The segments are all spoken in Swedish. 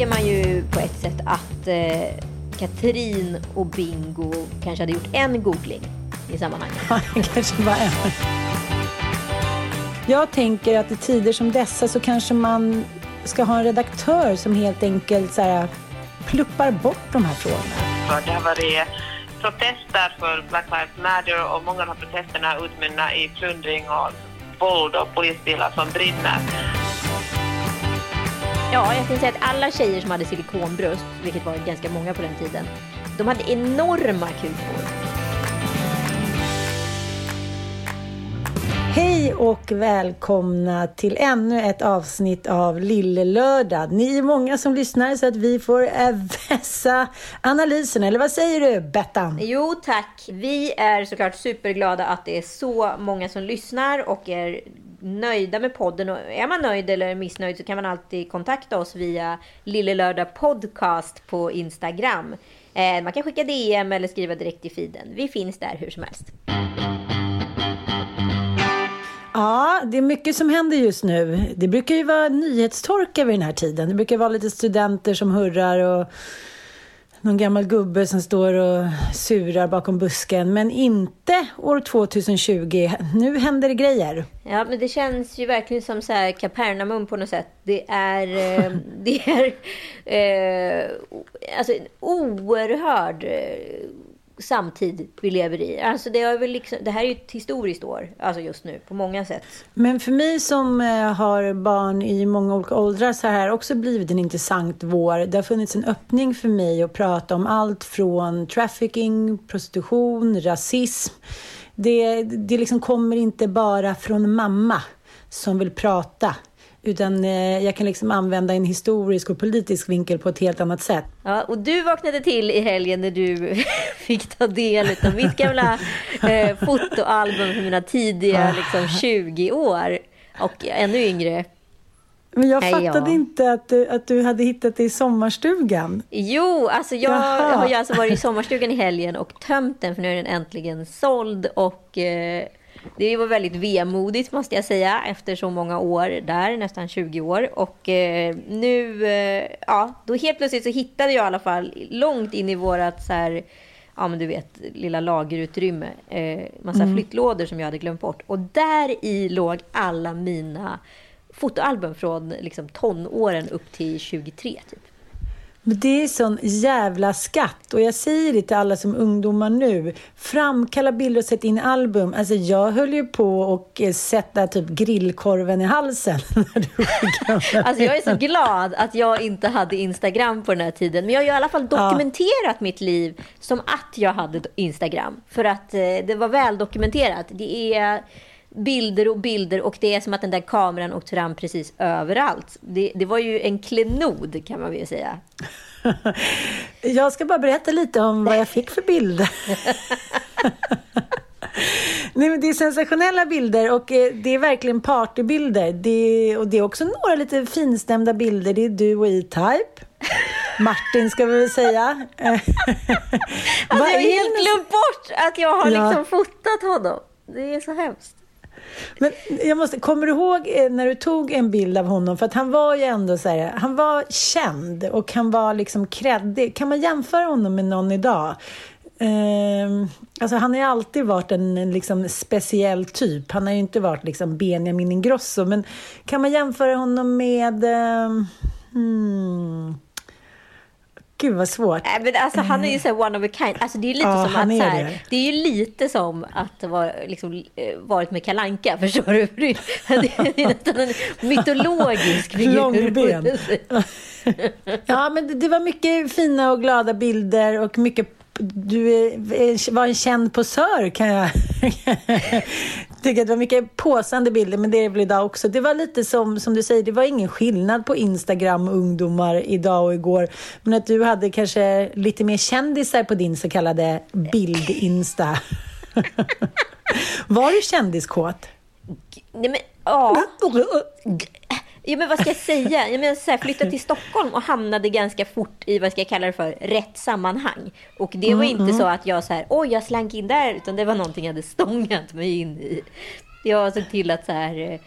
Önskar man ju på ett sätt att eh, Katrin och Bingo kanske hade gjort en googling i sammanhanget. Ja, kanske bara en. Jag tänker att i tider som dessa så kanske man ska ha en redaktör som helt enkelt så här, pluppar bort de här frågorna. för det har varit protester för Black Lives Matter och många av protesterna utmynnar i plundring och våld och polisbilar som brinner. Ja, jag kan säga att alla tjejer som hade silikonbröst, vilket var ganska många på den tiden, de hade enorma kukor. Hej och välkomna till ännu ett avsnitt av Lille Lördag. Ni är många som lyssnar så att vi får eh, vässa analysen. Eller vad säger du, Bettan? Jo tack! Vi är såklart superglada att det är så många som lyssnar och är nöjda med podden. Och är man nöjd eller missnöjd så kan man alltid kontakta oss via Lille Lördag Podcast på Instagram. Eh, man kan skicka DM eller skriva direkt i feeden. Vi finns där hur som helst. Ja, det är mycket som händer just nu. Det brukar ju vara nyhetstorka vid den här tiden. Det brukar vara lite studenter som hurrar och någon gammal gubbe som står och surar bakom busken. Men inte år 2020. Nu händer det grejer. Ja, men det känns ju verkligen som så här Kapernaum på något sätt. Det är, eh, det är eh, alltså en oerhörd eh, samtid vi lever i. Alltså det, är väl liksom, det här är ju ett historiskt år, alltså just nu, på många sätt. Men för mig som eh, har barn i många olika åldrar så har det här också blivit en intressant vår. Det har funnits en öppning för mig att prata om allt från trafficking, prostitution, rasism. Det, det liksom kommer inte bara från mamma som vill prata. Utan eh, jag kan liksom använda en historisk och politisk vinkel på ett helt annat sätt. Ja, och du vaknade till i helgen när du fick ta del av mitt gamla eh, fotoalbum för mina tidiga liksom, 20 år och ännu yngre. Men jag Nej, fattade ja. inte att du, att du hade hittat det i sommarstugan. Jo, alltså jag Jaha. har ju alltså varit i sommarstugan i helgen och tömt den för nu är den äntligen såld och eh, det var väldigt vemodigt måste jag säga efter så många år där, nästan 20 år. Och eh, nu, eh, ja, då helt plötsligt så hittade jag i alla fall långt in i vårat så här, ja men du vet, lilla lagerutrymme, eh, massa flyttlådor som jag hade glömt bort. Och där i låg alla mina fotoalbum från liksom, tonåren upp till 23 typ. Men det är sån jävla skatt. Och jag säger det till alla som ungdomar nu. Framkalla bilder och sätt in album. Alltså jag höll ju på och eh, sätta typ grillkorven i halsen. När du Alltså jag är så glad att jag inte hade Instagram på den här tiden. Men jag har ju i alla fall dokumenterat mitt liv som att jag hade Instagram. För att eh, det var väl dokumenterat. Det är bilder och bilder och det är som att den där kameran åkte fram precis överallt. Det, det var ju en klenod kan man väl säga. Jag ska bara berätta lite om vad jag fick för bilder. Nej, men det är sensationella bilder och eh, det är verkligen partybilder. Det, och det är också några lite finstämda bilder. Det är du och E-Type. Martin ska vi väl säga. Alltså jag har är helt glömt bort att jag har Ja. liksom fotat honom. Det är så hemskt. Men jag måste, kommer du ihåg eh, när du tog en bild av honom? För att han var ju ändå så här, han var känd och han var liksom kreddig. Kan man jämföra honom med någon idag? Eh, alltså han har ju alltid varit en, en liksom speciell typ. Han har ju inte varit liksom Benjamin Ingrosso. Men kan man jämföra honom med... Eh, hmm, Gud vad svårt. Äh, men alltså, han är ju så one of a kind. Alltså, det är lite Ja, som att, så här, det. det är ju lite som att vara, liksom, eh, varit med Kalanka förstår du? Det är nästan en mytologisk figur. Långben. Ja, men det var mycket fina och glada bilder och mycket... Du är, var en känd posör kan jag tycka. Det var mycket påsande bilder, men det är det väl idag också. Det var lite som, som du säger, det var ingen skillnad på Instagram ungdomar idag och igår. Men att du hade kanske lite mer kändisar på din så kallade bild-insta. var du kändiskåt? Nej, men, ja. Ja, men vad ska jag säga? Jag menar, så här, flyttade till Stockholm och hamnade ganska fort i vad ska jag kalla det för, rätt sammanhang. Och det var inte så att jag så här, oj, jag slank in där, utan det var någonting jag hade stångat mig in i. Jag såg till att så här, eh,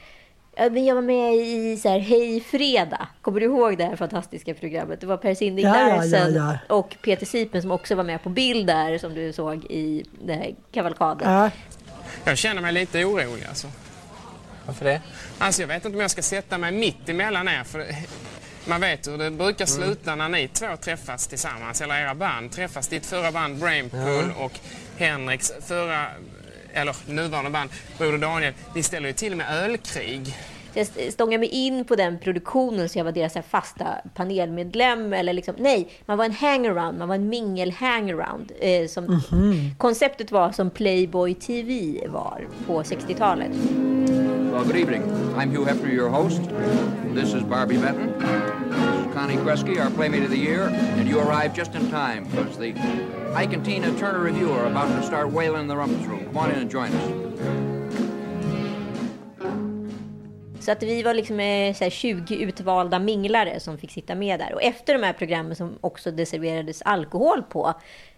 ja, men jag var med i så här, Hej Fredag. Kommer du ihåg det här fantastiska programmet? Det var Per Sinding Ja, ja, ja, ja. och Peter Sipen som också var med på bild där, som du såg i den här kavalkaden. Ja. Jag känner mig lite orolig alltså. Varför det? Alltså jag vet inte om jag ska sätta mig mitt emellan er för man vet hur det brukar sluta när ni två träffas tillsammans, eller era band träffas. Ditt förra band Brainpool och Henriks förra, eller nuvarande band Broder Daniel, ni ställer ju till med ölkrig. Så jag stångade mig in på den produktionen så jag var deras fasta panelmedlem. Eller liksom, nej, man var en hangaround, man var en mingel-hangaround. Eh, som Konceptet var som Playboy TV var på 60-talet. Well, good evening. I'm Hugh Hefner, your host. This is Barbie Benton. This is Connie Kresge, our Playmate of the Year. And you arrived just in time because the Ike and Tina Turner Review are about to start wailing in the rumpus room. Come on in and join us. Så att vi var liksom eh, så här 20 utvalda minglare som fick sitta med där. Och efter de här programmen som också det serverades alkohol på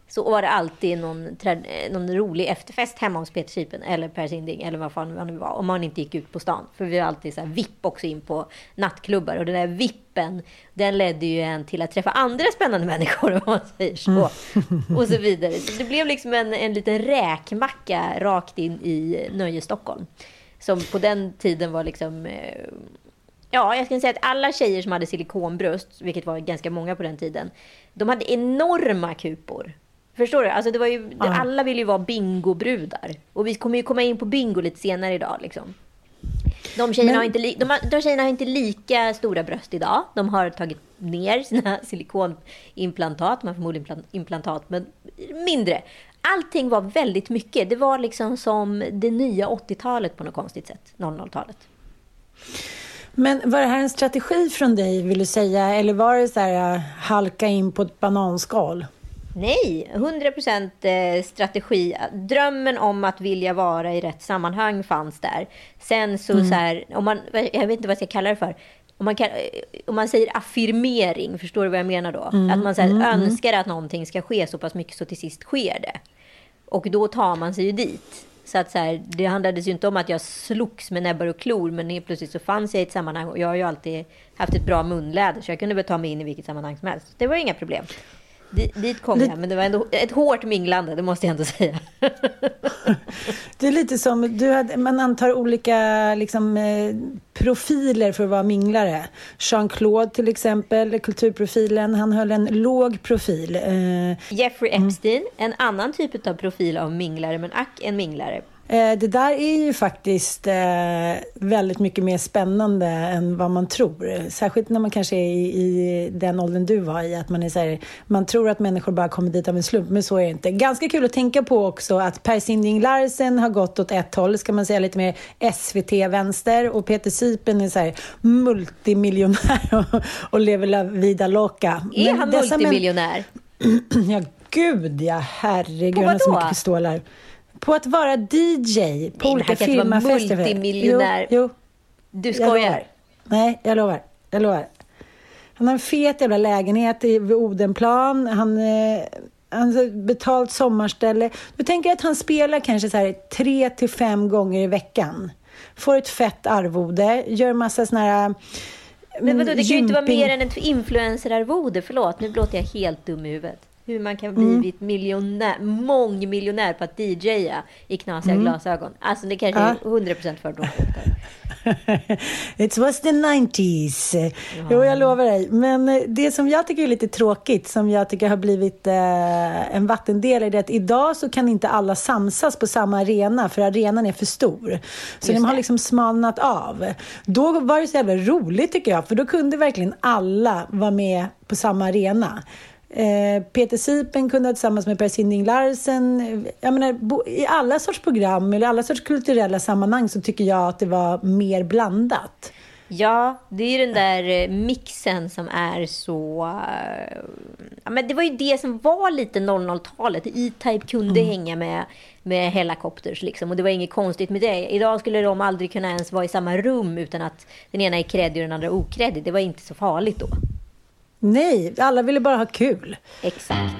så var det alltid någon, eh, någon rolig efterfest hemma hos Peter Sipen eller Per Sinding eller vad fan det nu var. Om man inte gick ut på stan. För vi var alltid så här VIP också in på nattklubbar. Och den där VIPen, den ledde ju en till att träffa andra spännande människor om man säger så. Och så vidare. Så det blev liksom en, en liten räkmacka rakt in i Nöje Stockholm. Som på den tiden var liksom... eh, Ja, jag skulle säga att alla tjejer som hade silikonbröst, vilket var ganska många på den tiden, de hade enorma kupor. Förstår du? Alltså det var ju, Alla ville ju vara bingobrudar. Och vi kommer ju komma in på bingo lite senare idag. Liksom. De, tjejerna Men- har inte li- de, har, de tjejerna har inte lika stora bröst idag. De har tagit ner sina silikonimplantat. Man får förmodligen implan- implantat, men mindre. Allting var väldigt mycket. Det var liksom som det nya 80-talet på något konstigt sätt. 00-talet. Men var det här en strategi från dig, vill du säga? Eller var det så här, äh, halka in på ett bananskal? Nej, 100% eh, strategi. Drömmen om att vilja vara i rätt sammanhang fanns där. Sen så, så här, om man, jag vet inte vad jag ska kalla det för. Om man, kan, eh, om man säger affirmering, förstår du vad jag menar då? Att man så här, önskar att någonting ska ske så pass mycket så till sist sker det. Och då tar man sig ju dit. Så att så här, det handlade ju inte om att jag slogs med näbbar och klor, men helt plötsligt så fanns jag i ett sammanhang och jag har ju alltid haft ett bra munläder, så jag kunde väl ta mig in i vilket sammanhang som helst. Det var ju inga problem. Di- Dit kom jag, men det var ändå ett hårt minglande, det måste jag ändå säga. Det är lite som, du hade, man antar olika liksom, eh, profiler för att vara minglare. Jean-Claude till exempel, kulturprofilen, han höll en låg profil. Eh, Jeffrey Epstein, en annan typ av profil av minglare, men ack en minglare. Eh, Det där är ju faktiskt eh, väldigt mycket mer spännande än vad man tror. Särskilt när man kanske är i, i den åldern du var i. Att man, är så här, man tror att människor bara kommer dit av en slump, men så är det inte. Ganska kul att tänka på också att Per Sinding Larsen har gått åt ett håll, ska man säga lite mer SVT-vänster. Och Peter Sipen är så här multimiljonär och, och lever la vida loca. Är Men han dessa män- multimiljonär? Ja, gud ja. Herregud, han har så mycket pistoler. På att vara DJ på olika firmafester. multimiljonär. Jo, jo, Du jag skojar? Nej, jag lovar. Jag lovar. Han har en fet jävla lägenhet vid Odenplan. Han, eh, han har betalt sommarställe. Du tänker att han spelar kanske så här tre till fem gånger i veckan. Får ett fett arvode, gör massa såna här... Men vadå, det kan ju inte vara mer än ett influencerarvode. Förlåt, nu låter jag helt dum i huvudet. Hur man kan Mm. blivit miljonär, mångmiljonär på att DJa i knasiga glasögon. Alltså det kanske är 100% fördomsfullt. It was the 90s. Jo, jag lovar dig. Men eh, det som jag tycker är lite tråkigt, som jag tycker har blivit eh, en vattendel, är det att idag så kan inte alla samsas på samma arena, för arenan är för stor. Så de har det. liksom smalnat av. Då var det så jävla roligt tycker jag, för då kunde verkligen alla vara med på samma arena. Eh, Peter Sipen kunde tillsammans med Per Sinding Larsen, eh, jag menar, i alla sorts program eller alla sorts kulturella sammanhang så tycker jag att det var mer blandat. Ja, det är ju den där eh, mixen som är så... Ja, men det var ju det som var lite 00-talet. E-Type kunde hänga med, med Hellacopters liksom. Och det var inget konstigt med det. Idag skulle de aldrig kunna ens vara i samma rum utan att den ena är kreddig och den andra okreddig. Det var inte så farligt då. Nej, alla ville bara ha kul. Exakt.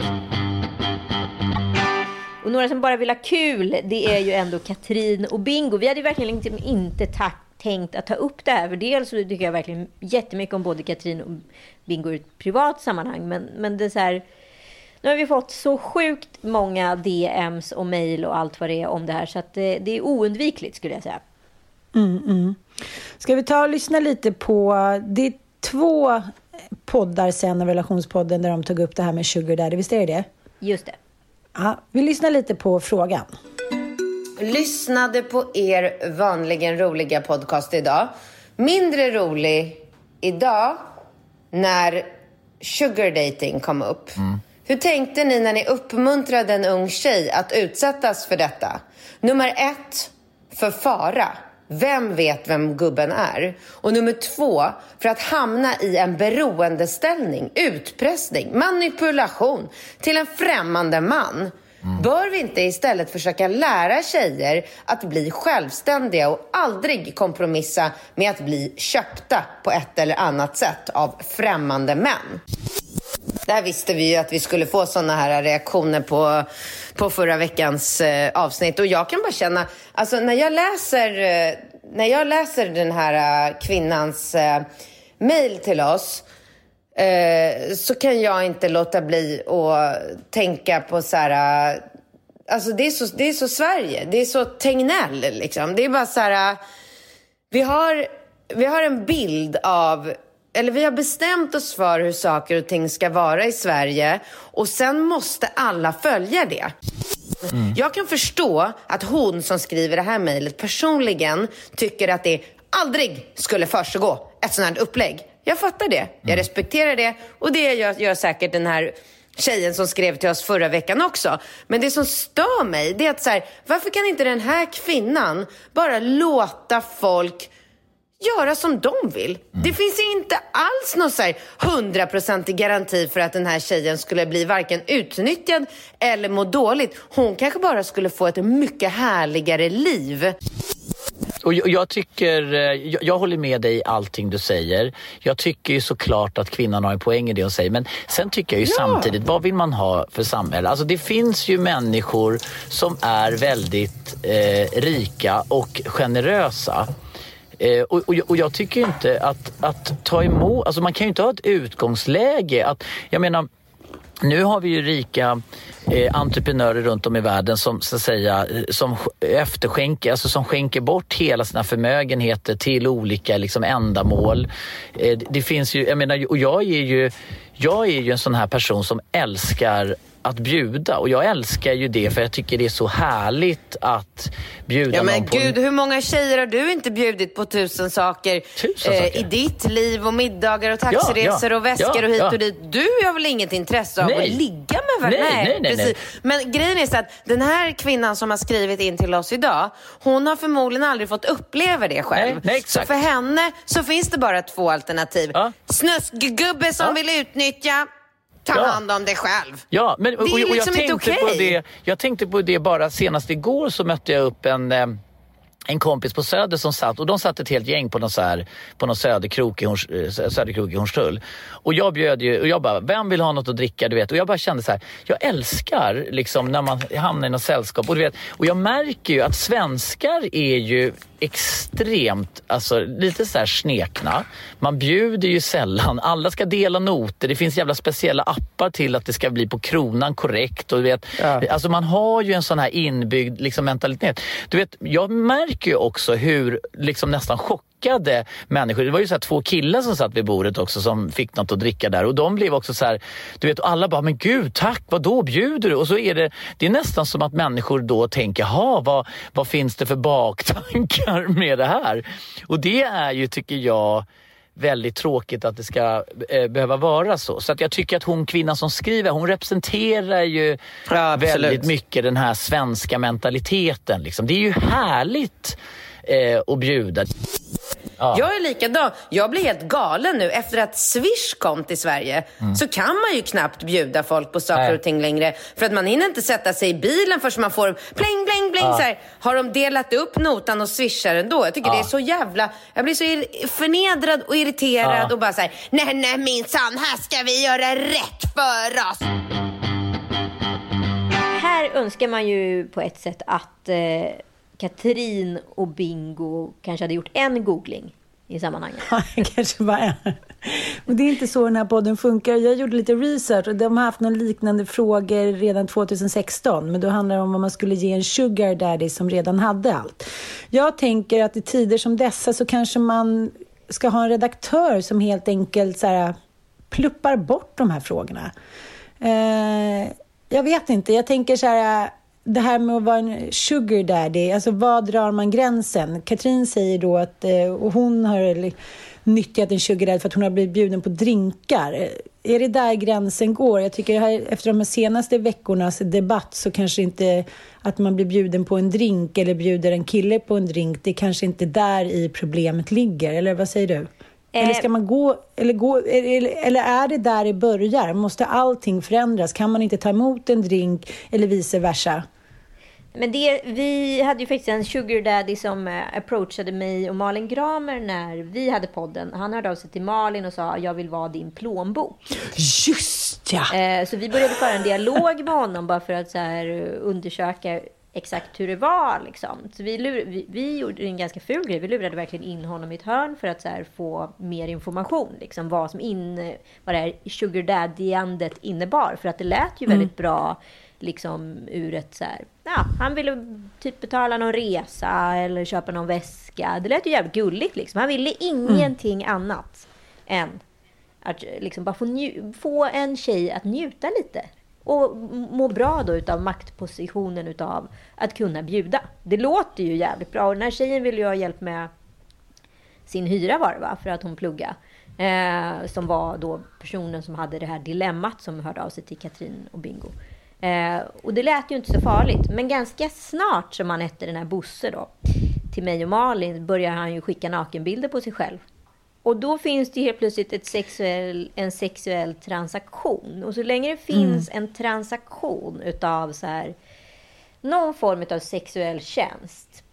Och några som bara vill ha kul, det är ju ändå Katrin och Bingo. Vi hade verkligen liksom inte ta- tänkt att ta upp det här. För dels så tycker jag verkligen jättemycket om både Katrin och Bingo i ett privat sammanhang. Men, men det är så här, nu har vi fått så sjukt många DMs och mejl och allt vad det är om det här. Så det, det är oundvikligt skulle jag säga. Ska vi ta och lyssna lite på, det är två poddar sen av relationspodden där de tog upp det här med sugar daddy, visst är det det? Just det. Ja, vi lyssnar lite på frågan. lyssnade på er vanligen roliga podcast idag. Mindre rolig idag när sugar dating kom upp. Hur tänkte ni när ni uppmuntrade en ung tjej att utsättas för detta? Nummer ett, för fara. Vem vet vem gubben är? Och nummer två, för att hamna i en beroendeställning, utpressning, manipulation till en främmande man. Bör vi inte istället försöka lära tjejer att bli självständiga och aldrig kompromissa med att bli köpta på ett eller annat sätt av främmande män? Där visste vi ju att vi skulle få såna här reaktioner på, på förra veckans eh, avsnitt. Och jag kan bara känna, alltså när jag läser, eh, när jag läser den här eh, kvinnans eh, mail till oss eh, så kan jag inte låta bli att tänka på så här... eh, Alltså det är, så, det är så Sverige, det är så Tegnell liksom. Det är bara så här... eh, vi har, vi har en bild av, eller vi har bestämt oss för hur saker och ting ska vara i Sverige och sen måste alla följa det. Jag kan förstå att hon som skriver det här mejlet personligen tycker att det aldrig skulle försiggå ett sånt här upplägg. Jag fattar det, jag respekterar det och det gör, gör säkert den här tjejen som skrev till oss förra veckan också. Men det som stör mig, det är att så här, varför kan inte den här kvinnan bara låta folk göra som de vill. Det finns inte alls någon så här hundraprocentig garanti för att den här tjejen skulle bli varken utnyttjad eller må dåligt. Hon kanske bara skulle få ett mycket härligare liv. Och jag, jag tycker, eh, jag, jag håller med dig i allting du säger. Jag tycker ju såklart att kvinnan har en poäng i det hon säger. Men sen tycker jag ju samtidigt, vad vill man ha för samhälle? Alltså det finns ju människor som är väldigt eh, rika och generösa. Eh, och, och, och jag tycker inte att, att ta emot, alltså man kan ju inte ha ett utgångsläge. Att, jag menar, nu har vi ju rika eh, entreprenörer runt om i världen som så att säga eh, som efterskänker, alltså som skänker bort hela sina förmögenheter till olika liksom, ändamål. Eh, det finns ju, jag menar, och jag är ju, jag är ju en sån här person som älskar att bjuda och jag älskar ju det för jag tycker det är så härligt att bjuda Ja men någon på gud, hur många tjejer har du inte bjudit på tusen saker, Tusen eh, saker? i ditt liv och middagar och taxiresor ja, och väskor ja, och hit ja. och dit. Du har väl inget intresse av Nej. att ligga med varandra? Nej, nej, nej, precis. Men grejen är så att den här kvinnan som har skrivit in till oss idag, hon har förmodligen aldrig fått uppleva det själv. Nej, nej, exakt. Så för henne så finns det bara två alternativ. Ja. Snuskgubbe som Ja. vill utnyttja, ta Ja. hand om dig själv. Ja, men, och, Det är och jag, liksom tänkte på okej. det, jag tänkte på det bara senast igår så mötte jag upp en, eh, en kompis på Söder som satt och de satt ett helt gäng på någon, så här, på någon söderkrok i, Horns, eh, söderkrok i Hornstull. Och jag bjöd ju, och jag bara, vem vill ha något att dricka? Du vet. Och jag bara kände så här, jag älskar liksom när man hamnar i något sällskap. Och, du vet, och jag märker ju att svenskar är ju extremt, alltså lite så här snekna. Man bjuder ju sällan, alla ska dela noter. Det finns jävla speciella appar till att det ska bli på kronan korrekt. Och du vet, ja. Alltså man har ju en sån här inbyggd liksom, mentalitet. Du vet, jag märker märker ju också hur liksom nästan chockade människor. Det var ju så två killar som satt vid bordet också som fick något att dricka där och de blev också så här, du vet alla bara, men gud tack, vad då bjuder du? Och så är det, det är nästan som att människor då tänker, ha vad, vad finns det för baktankar med det här? Och det är ju, tycker jag, väldigt tråkigt att det ska eh, behöva vara så. Så att jag tycker att hon kvinnan som skriver, hon representerar ju ja, väldigt mycket den här svenska mentaliteten. Liksom. Det är ju härligt eh, att bjuda. Ja. Jag är likadan. Jag blir helt galen nu. Efter att Swish kom till Sverige mm. så kan man ju knappt bjuda folk på saker Nej. och ting längre. För att man hinner inte sätta sig i bilen förrän man får pling, pling, pling. Ja. Så här. Har de delat upp notan och swishar ändå? Jag tycker ja. det är så jävla... Jag blir så förnedrad och irriterad och bara så här. Nej, nej minsann, här ska vi göra rätt för oss. Här önskar man ju på ett sätt att eh Katrin och Bingo kanske hade gjort en googling i sammanhanget. Ja, kanske bara en. Men det är inte så den här podden funkar. Jag gjorde lite research och de har haft några liknande frågor redan 2016. Men då handlar det om vad man skulle ge en sugar daddy som redan hade allt. Jag tänker att i tider som dessa så kanske man ska ha en redaktör som helt enkelt så här, pluppar bort de här frågorna. Eh, jag vet inte. Jag tänker så här det här med att vara en sugar daddy, alltså var drar man gränsen? Katrin säger då att eh, och hon har nyttjat en sugar daddy för att hon har blivit bjuden på drinkar. Är det där gränsen går? Jag tycker här, efter de senaste veckornas debatt så kanske inte att man blir bjuden på en drink eller bjuder en kille på en drink, det är kanske inte där i problemet ligger. Eller vad säger du? Eller ska man gå, eller, gå, eller, eller är det där det börjar? Måste allting förändras? Kan man inte ta emot en drink eller vice versa? Men det, vi hade ju faktiskt en sugar daddy som eh, approachade mig och Malin Gramer när vi hade podden. Han hörde av sig till Malin och sa jag vill vara din plånbok. Just ja! Eh, så vi började föra en dialog med honom bara för att så här, undersöka exakt hur det var. Liksom. Så vi, lur, vi, vi, gjorde en ganska ful grej. Vi lurade verkligen in honom i ett hörn för att här, få mer information. Liksom, vad, som in, vad det här sugar daddy-andet innebar. För att det lät ju väldigt mm. bra liksom ur ett så här, ja, han ville typ betala någon resa eller köpa någon väska. Det lät ju jävligt gulligt liksom. Han ville ingenting mm. annat än att liksom bara få, få en tjej att njuta lite. Och må bra då utav maktpositionen utav att kunna bjuda. Det låter ju jävligt bra. Och den här tjejen ville ju ha hjälp med sin hyra var det va? För att hon plugga. Eh, som var då personen som hade det här dilemmat som hörde av sig till Katrin och Bingo. Eh, och det lät ju inte så farligt. Men ganska snart som han hette den här Bosse då, till mig och Malin, börjar han ju skicka nakenbilder på sig själv. Och då finns det helt plötsligt sexuell, en sexuell transaktion. Och så länge det finns mm. en transaktion utav så här, någon form av sexuell tjänst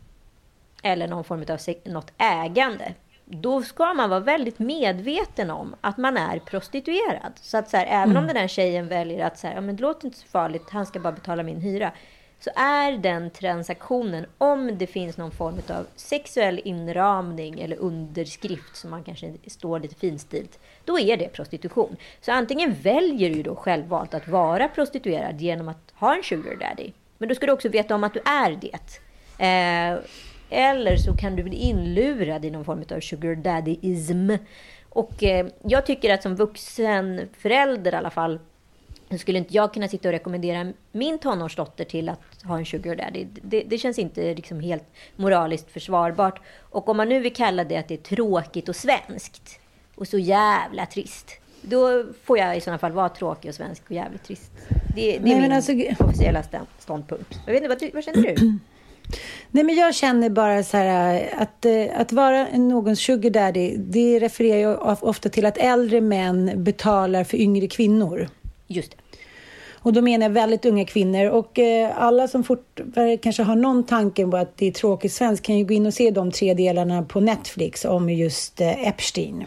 eller någon form av något ägande då ska man vara väldigt medveten om att man är prostituerad. Så att så här, även mm. om den här tjejen väljer att säga, ja men det låter inte så farligt, han ska bara betala min hyra. Så är den transaktionen, om det finns någon form av sexuell inramning eller underskrift som man kanske står lite finstilt, då är det prostitution. Så antingen väljer du då självvalt att vara prostituerad genom att ha en sugar daddy. Men då ska du också veta om att du är det. Eh, eller så kan du bli inlurad i någon form av sugar daddy-ism. Och eh, jag tycker att som vuxen förälder i alla fall, skulle inte jag kunna sitta och rekommendera min tonårsdotter till att ha en sugar daddy. Det, det känns inte liksom helt moraliskt försvarbart. Och om man nu vill kalla det att det är tråkigt och svenskt och så jävla trist. Då får jag i sådana fall vara tråkig och svensk och jävligt trist. Det, det är Nej, min alltså... officiella ståndpunkt. Jag vet inte, vad, vad känner du? Nej, men jag känner bara så här att, eh, att vara någons sugar daddy, det refererar jag ofta till att äldre män betalar för yngre kvinnor. Just det. Och då menar jag väldigt unga kvinnor. Och eh, alla som fort, kanske har någon tanke på att det är tråkigt svenskt kan ju gå in och se de tre delarna på Netflix om just eh, Epstein.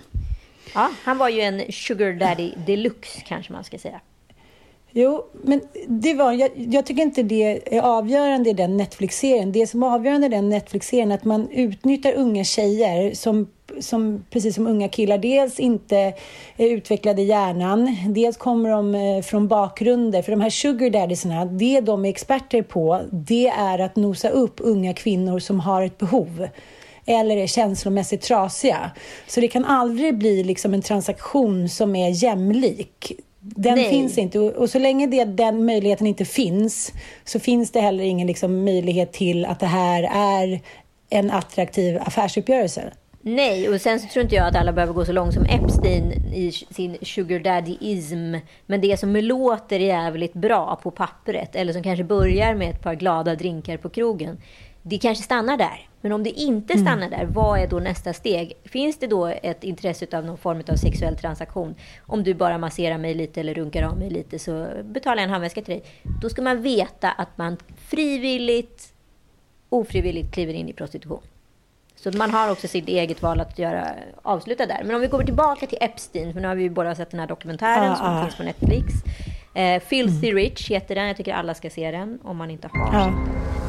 Ja, han var ju en sugar daddy deluxe kanske man ska säga. Jo, men det var, jag, jag, tycker inte det är avgörande i den Netflix-serien. Det som är avgörande i den Netflix-serien är att man utnyttjar unga tjejer som, som, precis som unga killar, dels inte är utvecklade i hjärnan, dels kommer de eh, från bakgrunder. För de här sugar daddiesarna, det de är experter på, det är att nosa upp unga kvinnor som har ett behov eller är känslomässigt trasiga. Så det kan aldrig bli liksom en transaktion som är jämlik. Den Nej. finns inte. Och, så länge det, den möjligheten inte finns så finns det heller ingen liksom, möjlighet till att det här är en attraktiv affärsuppgörelse. Nej, och sen så tror inte jag att alla behöver gå så långt som Epstein i sin sugar daddy-ism. Men det som låter jävligt bra på pappret, eller som kanske börjar med ett par glada drinkar på krogen, det kanske stannar där. Men om det inte mm. stannar där, vad är då nästa steg? Finns det då ett intresse av någon form av sexuell transaktion? Om du bara masserar mig lite eller runkar av mig lite så betalar jag en handväska till dig. Då ska man veta att man frivilligt, ofrivilligt kliver in i prostitution. Så man har också sitt eget val att göra, avsluta där. Men om vi går tillbaka till Epstein, för nu har vi ju båda sett den här dokumentären ah, som ah. finns på Netflix. Eh, Filthy mm. Rich heter den. Jag tycker alla ska se den om man inte har ah.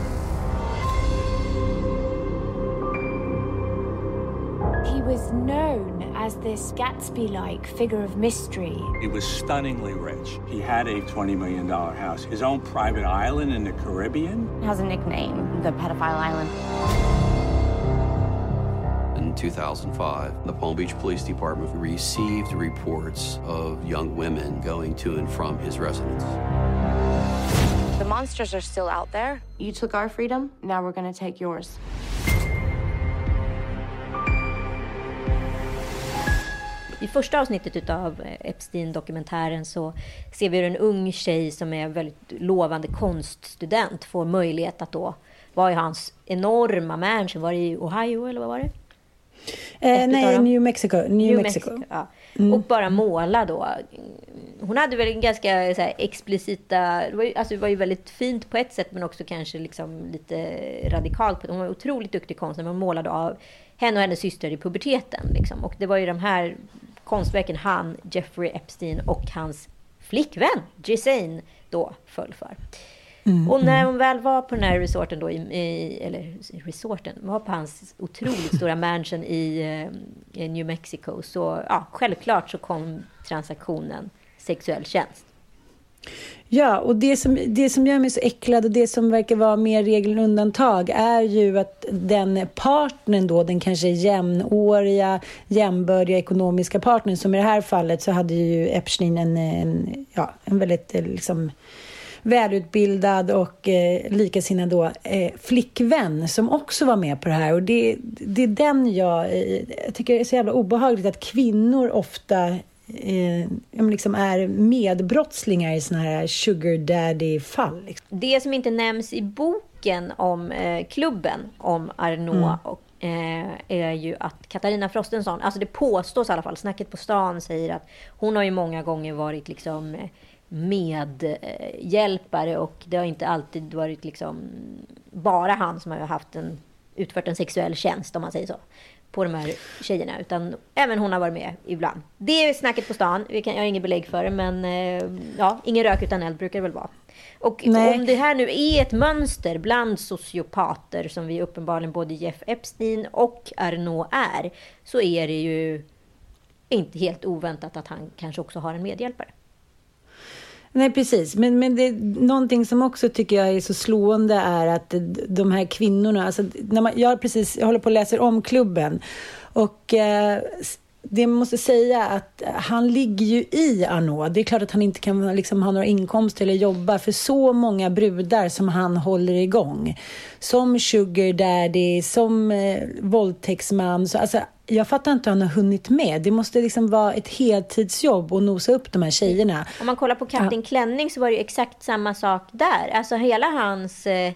He was known as this Gatsby like figure of mystery. He was stunningly rich. He had a $20 million house, his own private island in the Caribbean. Has a nickname, the Pedophile Island. In 2005, the Palm Beach Police Department received reports of young women going to and from his residence. The monsters are still out there. You took our freedom, now we're gonna take yours. I första avsnittet av Epstein-dokumentären så ser vi hur en ung tjej som är väldigt lovande konststudent får möjlighet att då vara i hans enorma mansion. Var det i Ohio eller vad var det? Eh, nej, New Mexico. New, New Mexico. Mexico ja. mm. Och bara måla då. Hon hade väl ganska så här, explicita... Det var, ju, alltså, det var ju väldigt fint på ett sätt men också kanske liksom lite radikalt. Hon var otroligt duktig konstnär. Hon målade av henne och hennes syster i puberteten. Liksom. Och det var ju de här konstverken han, Jeffrey Epstein och hans flickvän Gisane då föll för. Mm, och när mm. hon väl var på den här resorten då, i, i, eller resorten, var på hans otroligt stora mansion i, eh, i New Mexico, så ja, självklart så kom transaktionen sexuell tjänst. Ja, och det som, det som gör mig så äcklad och det som verkar vara mer regel än undantag är ju att den partnern då, den kanske jämnåriga, jämbördiga ekonomiska partnern, som i det här fallet så hade ju Epstein en, en, ja, en väldigt eh, liksom, välutbildad och eh, likasinnad då, eh, flickvän som också var med på det här. Och det, det är den jag, eh, jag tycker är så jävla obehagligt att kvinnor ofta eh, liksom är medbrottslingar i såna här sugar daddy-fall. Liksom. Det som inte nämns i boken om eh, klubben, om Arnaud mm. och eh, är ju att Katarina Frostenson, alltså det påstås i alla fall, snacket på stan säger att hon har ju många gånger varit liksom eh, medhjälpare och det har inte alltid varit liksom bara han som har haft en, utfört en sexuell tjänst om man säger så på de här tjejerna. Utan även hon har varit med ibland. Det är snacket på stan. Vi kan, jag har inget belägg för det. Men eh, ja, ingen rök utan eld brukar det väl vara. Och Nej. om det här nu är ett mönster bland sociopater som vi uppenbarligen både Jeff Epstein och Arnaud är. Så är det ju inte helt oväntat att han kanske också har en medhjälpare. Nej, precis. Men, men det, någonting som också tycker jag är så slående är att de här kvinnorna... Alltså, när man, jag, precis, jag håller på och läser om klubben. Och eh, det måste säga att han ligger ju i Arnaud. Det är klart att han inte kan liksom, ha några inkomster eller jobba för så många brudar som han håller igång. Som sugar daddy, som eh, våldtäktsman. Så, alltså, jag fattar inte hur han har hunnit med. Det måste liksom vara ett heltidsjobb att nosa upp de här tjejerna. Om man kollar på Kapten ja. Klänning så var det exakt samma sak där. Alltså hela hans eh,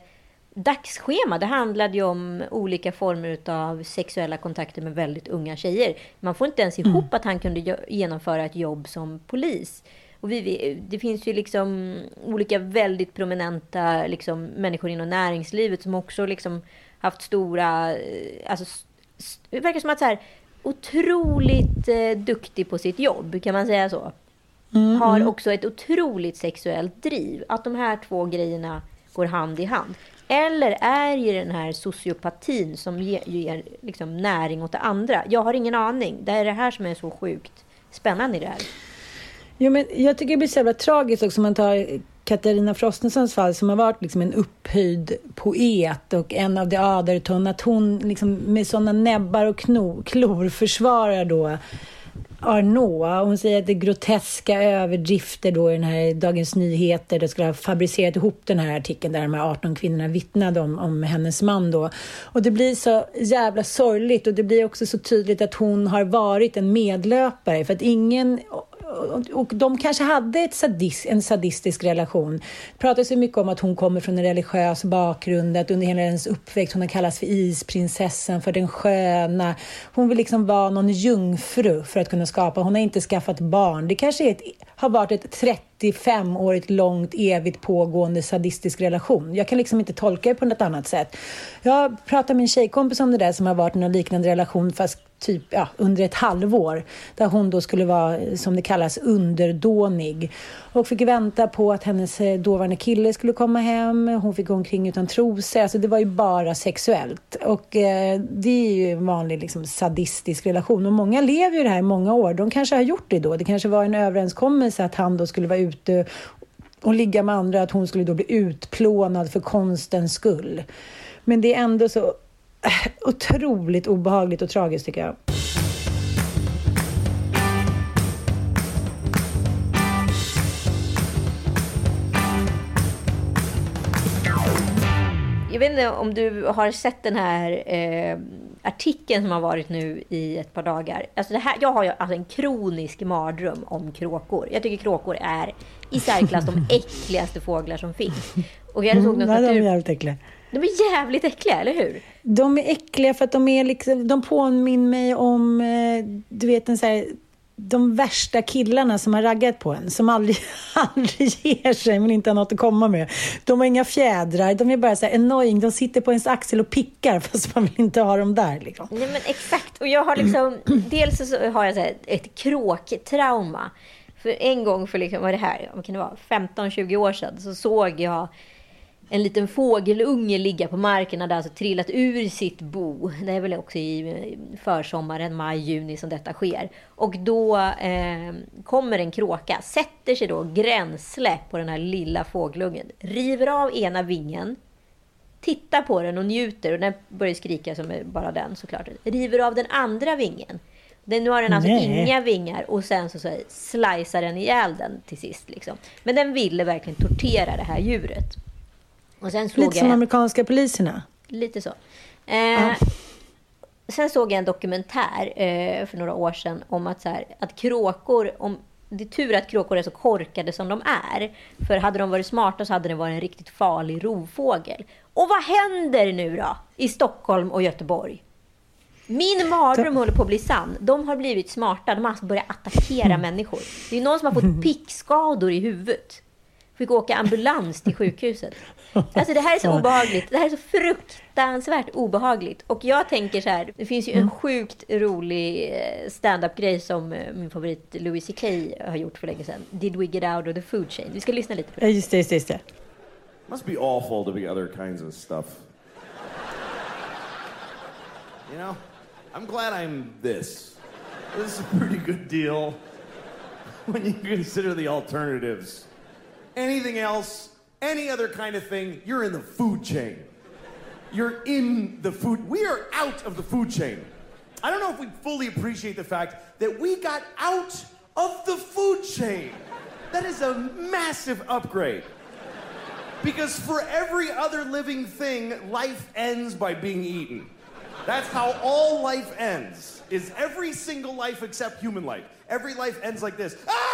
dagsschema, det handlade ju om olika former av sexuella kontakter med väldigt unga tjejer. Man får inte ens ihop mm. att han kunde genomföra ett jobb som polis. Och vi, det finns ju liksom olika väldigt prominenta liksom, människor inom näringslivet som också liksom haft stora... eh, Alltså, verkar som att så här, otroligt eh, duktig på sitt jobb, kan man säga så? Mm, har mm. också ett otroligt sexuellt driv. Att de här två grejerna går hand i hand. Eller är ju den här sociopatin som ger, ger liksom näring åt det andra? Jag har ingen aning. Det är det här som är så sjukt spännande i det här. Jo, men jag tycker det blir så jävla tragiskt också om man tar Katarina Frostensons fall som har varit liksom en upphöjd poet och en av de aderton, att hon liksom med sådana näbbar och kno, klor försvarar då Arnault. Hon säger att det är groteska överdrifter då i den här Dagens Nyheter. Det skulle ha fabricerat ihop den här artikeln där de här 18 kvinnorna vittnade om, om hennes man då. Och det blir så jävla sorgligt och det blir också så tydligt att hon har varit en medlöpare för att ingen och- de kanske hade ett sadist, en sadistisk relation. Det pratas ju mycket om att hon kommer från en religiös bakgrund, att under hela hennes uppväxt hon har kallats för isprinsessan, för den sköna. Hon vill liksom vara någon jungfru för att kunna skapa. Hon har inte skaffat barn. Det kanske är ett, har varit ett 35-årigt långt, evigt pågående sadistisk relation. Jag kan liksom inte tolka det på något annat sätt. Jag pratade med en tjejkompis om det där som har varit i någon liknande relation fast typ ja, under ett halvår. Där hon då skulle vara, som det kallas, underdånig. Och fick vänta på att hennes eh, dåvarande kille skulle komma hem. Hon fick gå omkring utan trosor. Alltså det var ju bara sexuellt. Och eh, det är ju en vanlig liksom, sadistisk relation. Och många lever ju det här i många år. De kanske har gjort det då. Det kanske var en överenskommelse att han då skulle vara ute och ligga med andra. Att hon skulle då bli utplånad för konstens skull. Men det är ändå så otroligt obehagligt och tragiskt tycker jag. Jag vet inte om du har sett den här eh, artikeln som har varit nu i ett par dagar. Alltså det här, jag har ju alltså en kronisk mardröm om kråkor. Jag tycker kråkor är i särklass de äckligaste fåglar som finns. Och jag såg något de är natur... De är jävligt äckliga, eller hur? De är äckliga för att de är liksom, de påminner mig om, eh, du vet en så här, de värsta killarna som har raggat på en, som aldrig, aldrig ger sig men inte har något att komma med. De har inga fjädrar, de är bara så här annoying, de sitter på ens axel och pickar fast man vill inte ha dem där. Liksom. Nej men exakt. Och jag har liksom, dels så har jag så här ett kråktrauma. För en gång för, liksom, vad det här, vad kan det vara, 15-20 år sedan så såg jag en liten fågelunge ligga på marken, hade alltså trillat ur sitt bo. Det är väl också i försommaren, maj, juni som detta sker. Och då eh, kommer en kråka, sätter sig då gränssläpp på den här lilla fågelungen, river av ena vingen, tittar på den och njuter och den börjar skrika som bara den såklart. River av den andra vingen. Den, nu har den alltså Nej. inga vingar och sen så, så slicear den ihjäl den till sist. Liksom. Men den ville verkligen tortera det här djuret. Och sen såg Lite som jag, amerikanska poliserna. Lite så. Eh, Sen såg jag en dokumentär eh, för några år sedan om att, så här, att kråkor, om, det är tur att kråkor är så korkade som de är. För hade de varit smarta så hade det varit en riktigt farlig rovfågel. Och vad händer nu då i Stockholm och Göteborg? Min mardröm håller på att bli sann. De har blivit smarta. De har alltså börjat attackera människor. Det är någon som har fått pickskador i huvudet. Fick åka ambulans till sjukhuset. Alltså det här är så obehagligt. Det här är så fruktansvärt obehagligt. Och jag tänker så här, det finns ju en sjukt rolig eh, stand-up-grej som eh, min favorit Louis CK har gjort för länge sedan. Did we get out of the food chain? Vi ska lyssna lite på Ja, det. just det, just det, just det. Must be awful to be other kinds of stuff. You know, I'm glad I'm this. This is a pretty good deal when you consider the alternatives. Anything else, any other kind of thing, you're in the food chain. You're in the food. We are out of the food chain. I don't know if we fully appreciate the fact that we got out of the food chain. That is a massive upgrade. Because for every other living thing, life ends by being eaten. That's how all life ends. Is every single life except human life. Every life ends like this. Ah!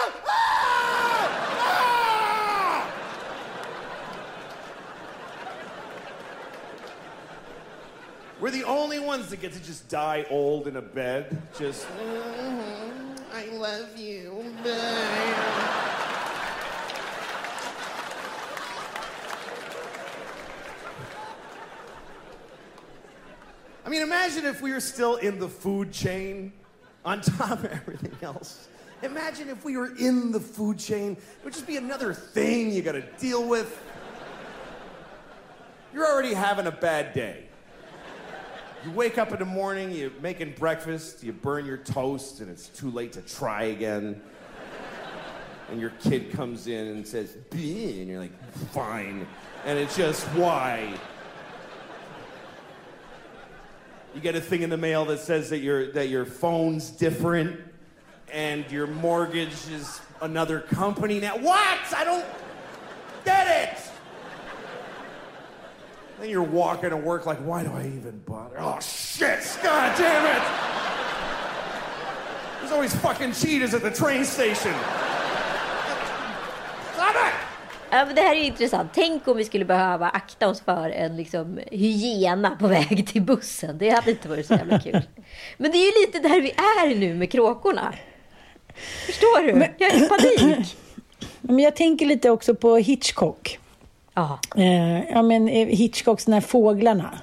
We're the only ones that get to just die old in a bed. Just, mm-hmm, I love you. I mean, imagine if we were still in the food chain on top of everything else. Imagine if we were in the food chain. It would just be another thing you gotta deal with. You're already having a bad day. You wake up in the morning, you're making breakfast, you burn your toast, and it's too late to try again. And your kid comes in and says, "Bleh," and you're like, fine. And it's just, why? You get a thing in the mail that says that your, that your phone's different and your mortgage is another company now. What? I don't get it. Then you're walking to work like, why do I even bother? Oh shit! God damn it! There's always fucking cheetahs at the train station. Stop it! Ja, men det här är intressant. Tänk om vi skulle behöva akta oss för en liksom, hyena på väg till bussen. Det hade inte varit så jävla kul. Men det är ju lite där vi är nu med kråkorna. Förstår du? Men- Jag är i panik. Men jag tänker lite också på Hitchcock. Ja. Eh, ja, men eh, Hitchcocks de här fåglarna.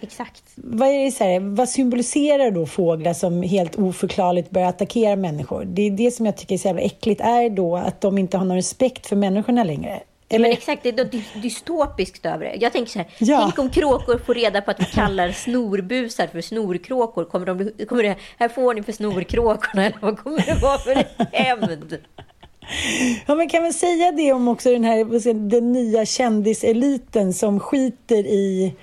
Exakt. Vad, är det så här, vad symboliserar då fåglar som helt oförklarligt börjar attackera människor? Det är det som jag tycker är så jävla äckligt. Är då att de inte har någon respekt för människorna längre? Men exakt, det är dy- dystopiskt över det. Jag tänker så här, Ja. tänk om kråkor får reda på att vi kallar snorbusar för snorkråkor. Kommer de kommer det, här får ni för snorkråkorna, eller vad kommer det vara för hämnd? Ja, men kan man säga det om också den här den nya kändiseliten som skiter i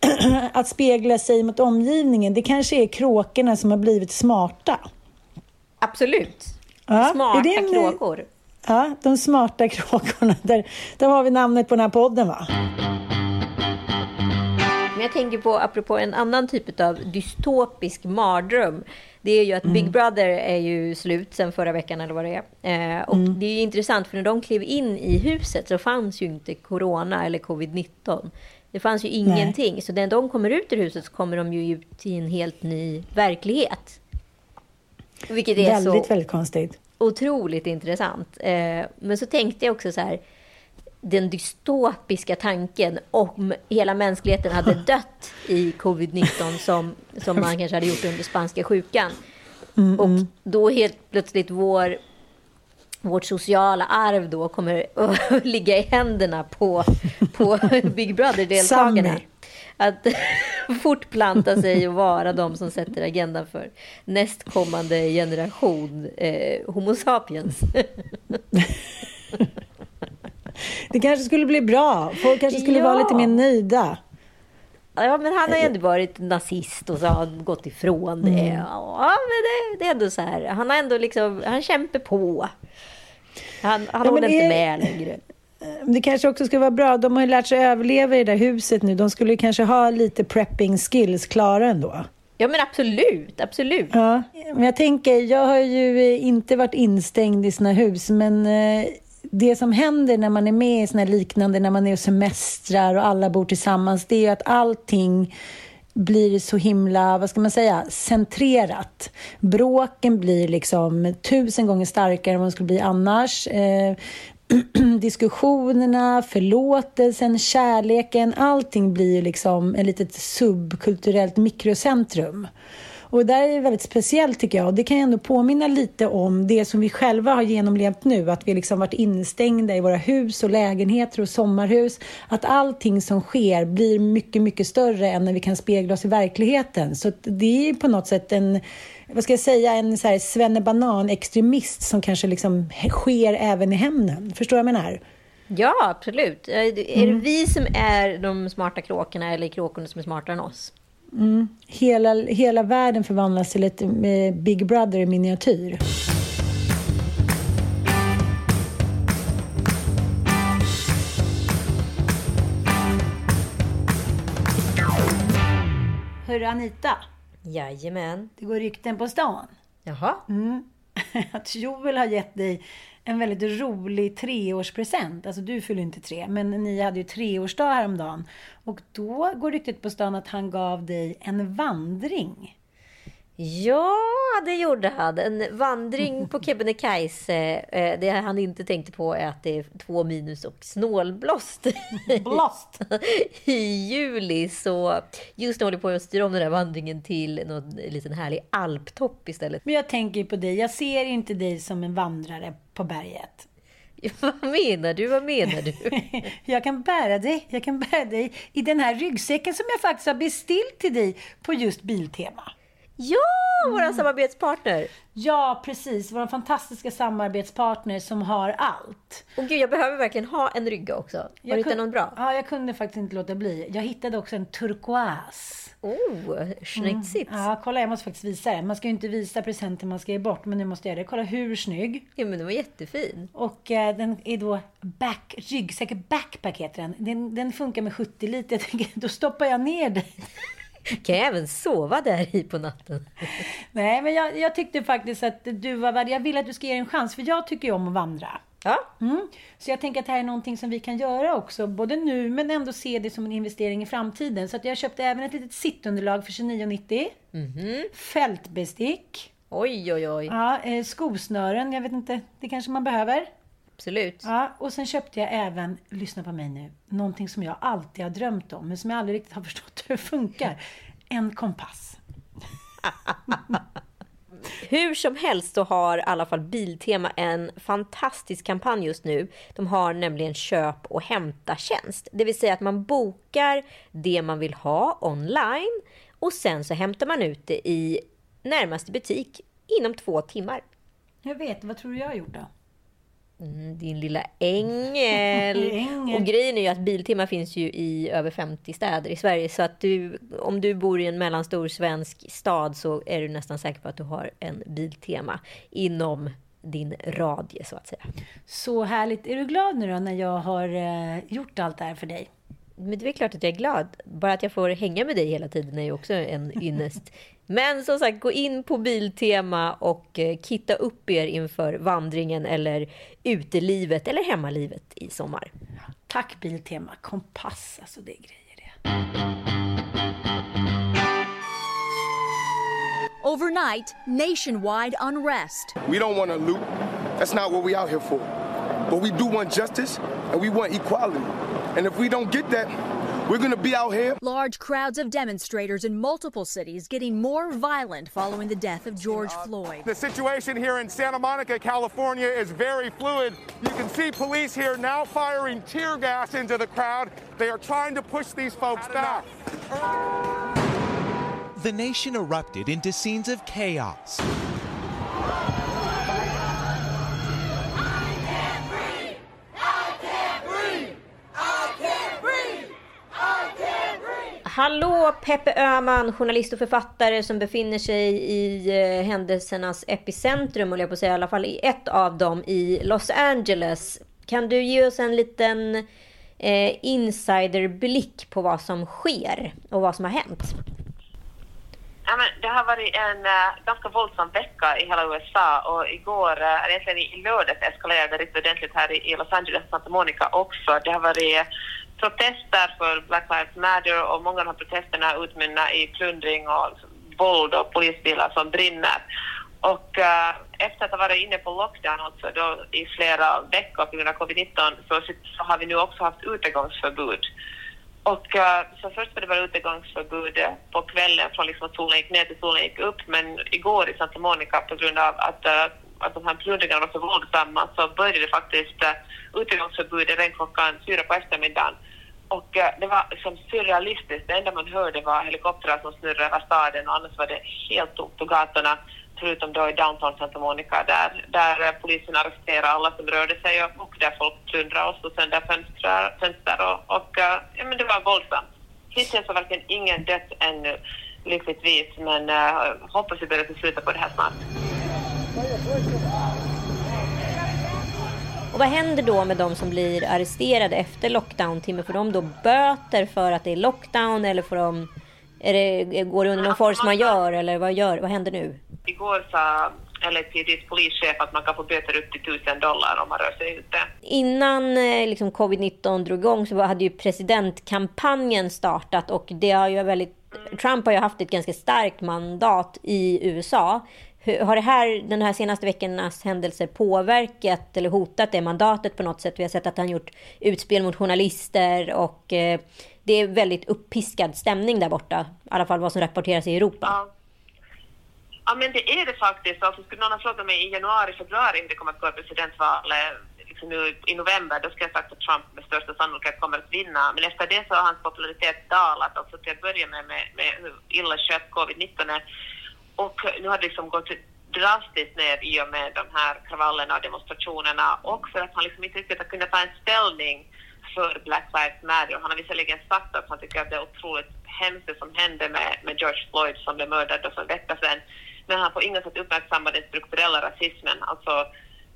att spegla sig mot omgivningen? Det kanske är kråkorna som har blivit smarta. Absolut. Ja, Smarta en- kråkor. Ja, de smarta kråkorna. Där, där har vi namnet på den här podden, va? Men jag tänker på, apropå en annan typ av dystopisk mardröm. Det är ju att Big Brother är ju slut sen förra veckan eller vad det är. Eh, och det är ju intressant för när de klev in i huset så fanns ju inte corona eller covid-19. Det fanns ju ingenting. Så när de kommer ut ur huset så kommer de ju ut i en helt ny verklighet. Vilket är väldigt, så väldigt konstigt. otroligt intressant. Eh, men så tänkte jag också så här, den dystopiska tanken om hela mänskligheten hade dött i covid-19 som, som man kanske hade gjort under spanska sjukan. Mm, Och då helt plötsligt vår, vårt sociala arv då kommer att ligga i händerna på, på Big Brother-deltagarna. Att fortplanta sig och vara de som sätter agendan för nästkommande generation eh, Homo sapiens. Det kanske skulle bli bra. Folk kanske skulle Ja. vara lite mer nöjda. Ja, men han har ju ändå varit nazist och så har han gått ifrån det. Mm. Ja, men det, det är ändå så här. Han har ändå liksom, han kämpar på. Han, han Ja, håller inte är- med längre. Det kanske också skulle vara bra. De har ju lärt sig överleva i det där huset nu. De skulle kanske ha lite prepping skills klara ändå. Ja, men absolut, absolut. Ja, men jag tänker, jag har ju eh, inte varit instängd i såna hus, men eh, det som händer när man är med i såna här liknande, när man är och semestrar och alla bor tillsammans, det är ju att allting blir så himla, vad ska man säga, centrerat. Bråken blir liksom tusen gånger starkare än vad de skulle bli annars. Eh, diskussionerna, förlåtelsen, kärleken, allting blir ju liksom ett litet subkulturellt mikrocentrum. Och det där är väldigt speciellt tycker jag. Och det kan ju ändå påminna lite om det som vi själva har genomlevt nu. Att vi liksom varit instängda i våra hus och lägenheter och sommarhus. Att allting som sker blir mycket, mycket större än när vi kan spegla oss i verkligheten. Så det är på något sätt en, vad ska jag säga, en så här svennebanan-extremist som kanske liksom sker även i hemmen. Förstår du vad jag menar? Ja, absolut. Är det Mm. vi som är de smarta kråkorna eller kråkorna som är smartare än oss? Mm. Hela, hela världen förvandlas till ett eh, Big Brother i miniatyr. Hörru Anita, Jajamän. det går rykten på stan. Jaha. Mm. Att Joel har gett dig en väldigt rolig treårspresent. Alltså du fyller inte tre, men ni hade ju treårsdag häromdagen. Och då går ryktet på stan att han gav dig en vandring. Ja, det gjorde han. En vandring på Kebnekaise. Eh, det han inte tänkte på är att det är två minus och snålblåst. Blåst! I juli. Så just nu håller jag på att styra om den här vandringen till någon liten härlig alptopp istället. Men jag tänker på dig. Jag ser inte dig som en vandrare på berget. Vad menar du? Vad menar du? jag kan bära dig. Jag kan bära dig i den här ryggsäcken som jag faktiskt har beställt till dig på just Biltema. Ja, vår mm. samarbetspartner! Ja, precis. Vår fantastiska samarbetspartner som har allt. Och gud, jag behöver verkligen ha en rygga också. Har du hittat någon bra? Ja, jag kunde faktiskt inte låta bli. Jag hittade också en turkoas. Oh, schnitzigt. Mm. Ja, kolla, jag måste faktiskt visa det. Man ska ju inte visa presenter man ska ge bort, men nu måste jag göra det. Kolla hur snygg. Ja, men den var jättefin. Och eh, den är då back, ryggsäck, backpack heter den. den. Den funkar med 70 liter. Jag tänker, då stoppar jag ner den. Kan jag även sova där i på natten? Nej, men jag, jag, tyckte faktiskt att du var värd. Jag vill att du ska ge en chans, för jag tycker ju om att vandra. Ja. Mm. Så jag tänker att det här är någonting som vi kan göra också, både nu men ändå se det som en investering i framtiden. Så att jag köpte även ett litet sittunderlag för 29,90. Mm. Fältbestick. Oj, oj, oj. Ja, eh, skosnören, jag vet inte, det kanske man behöver. Absolut. Ja, och sen köpte jag även, lyssna på mig nu, någonting som jag alltid har drömt om, men som jag aldrig riktigt har förstått hur det funkar. En kompass. Hur som helst så har i alla fall Biltema en fantastisk kampanj just nu. De har nämligen köp och hämta-tjänst. Det vill säga att man bokar det man vill ha online och sen så hämtar man ut det i närmaste butik inom två timmar. Jag vet, vad tror du jag har gjort då? Mm, din lilla ängel. ängel. Och grejen är ju att Biltema finns ju i över 50 städer i Sverige. Så att du, om du bor i en mellanstor svensk stad så är du nästan säker på att du har en Biltema inom din radie så att säga. Så härligt. Är du glad nu då när jag har eh, gjort allt det här för dig? Men det är klart att jag är glad. Bara att jag får hänga med dig hela tiden är ju också en ynnest. Men som sagt, gå in på Biltema och eh, kitta upp er inför vandringen eller utelivet eller hemmalivet i sommar. Tack Biltema. Kompass, alltså det är grejer det. Overnight, nationwide unrest. We don't want to loot. That's not what we out here for. But we do want justice and we want equality. And if we don't get that, we're going to be out here. Large crowds of demonstrators in multiple cities getting more violent following the death of George Floyd. The situation here in Santa Monica, California is very fluid. You can see police here now firing tear gas into the crowd. They are trying to push these folks back. The nation erupted into scenes of chaos. Hallå Peppe Öhman, journalist och författare som befinner sig i eh, händelsernas epicentrum, och jag på att säga, i alla fall i ett av dem i Los Angeles. Kan du ge oss en liten eh, insiderblick på vad som sker och vad som har hänt? Ja, men det har varit en äh, ganska våldsam vecka i hela USA och igår, äh, egentligen i lördags eskalerade det riktigt ordentligt här i, i Los Angeles och Santa Monica också. Det har varit protester för Black Lives Matter och många av de här protesterna utmynnar i plundring och våld och polisbilar som brinner. Och uh, efter att ha varit inne på lockdown alltså då i flera veckor på grund av covid-19 så, så har vi nu också haft utegångsförbud. Och uh, så först var det bara utegångsförbud eh, på kvällen från liksom att solen gick ner till solen gick upp men igår i Santa Monica på grund av att, uh, att de här plundringarna var så våldsamma så började det faktiskt uh, utegångsförbudet redan klockan fyra på eftermiddagen. Och uh, det var liksom surrealistiskt. Det enda man hörde var helikoptrar som snurrade över staden och annars var det helt tomt på gatorna förutom då i downtown Santa Monica där, där eh, polisen arresterade alla som rörde sig och, och där folk plundrade och slog sönder fönster, fönster och, och ja, men det var våldsamt. Hittills har verkligen ingen dött ännu, lyckligtvis, men uh, hoppas vi börjar sluta på det här snart. Och vad händer då med de som blir arresterade efter lockdown-timme? Får de då böter för att det är lockdown eller får de, det, går det under någon force majeure eller vad, gör, vad händer nu? Igår sa LAPDs polischef att man kan få böter upp till 1000 dollar om man rör sig ute. Innan eh, liksom, covid-19 drog igång så hade ju presidentkampanjen startat och det har ju väldigt Trump har ju haft ett ganska starkt mandat i USA. Har det här, den här senaste veckornas händelser påverkat eller hotat det mandatet på något sätt? Vi har sett att han gjort utspel mot journalister och eh, det är väldigt uppiskad stämning där borta. I alla fall vad som rapporteras i Europa. Ja. ja, men det är det faktiskt. Alltså, skulle någon ha frågat mig i januari, februari om det kommer att gå i presidentvalet liksom nu i november, då skulle jag sagt att Trump med största sannolikhet kommer att vinna. Men efter det så har hans popularitet dalat, också till att börja med, med, med hur illa skött covid-19 är. Och nu har det liksom gått drastiskt ner i och med de här kravallerna och demonstrationerna och för att han liksom inte riktigt har kunnat ta en ställning för Black Lives Matter. Han har visserligen sagt att han tycker att det är otroligt hemskt det som hände med, med George Floyd som blev mördad för en vecka sedan. Men han får inget sätt uppmärksamma den strukturella rasismen. Alltså,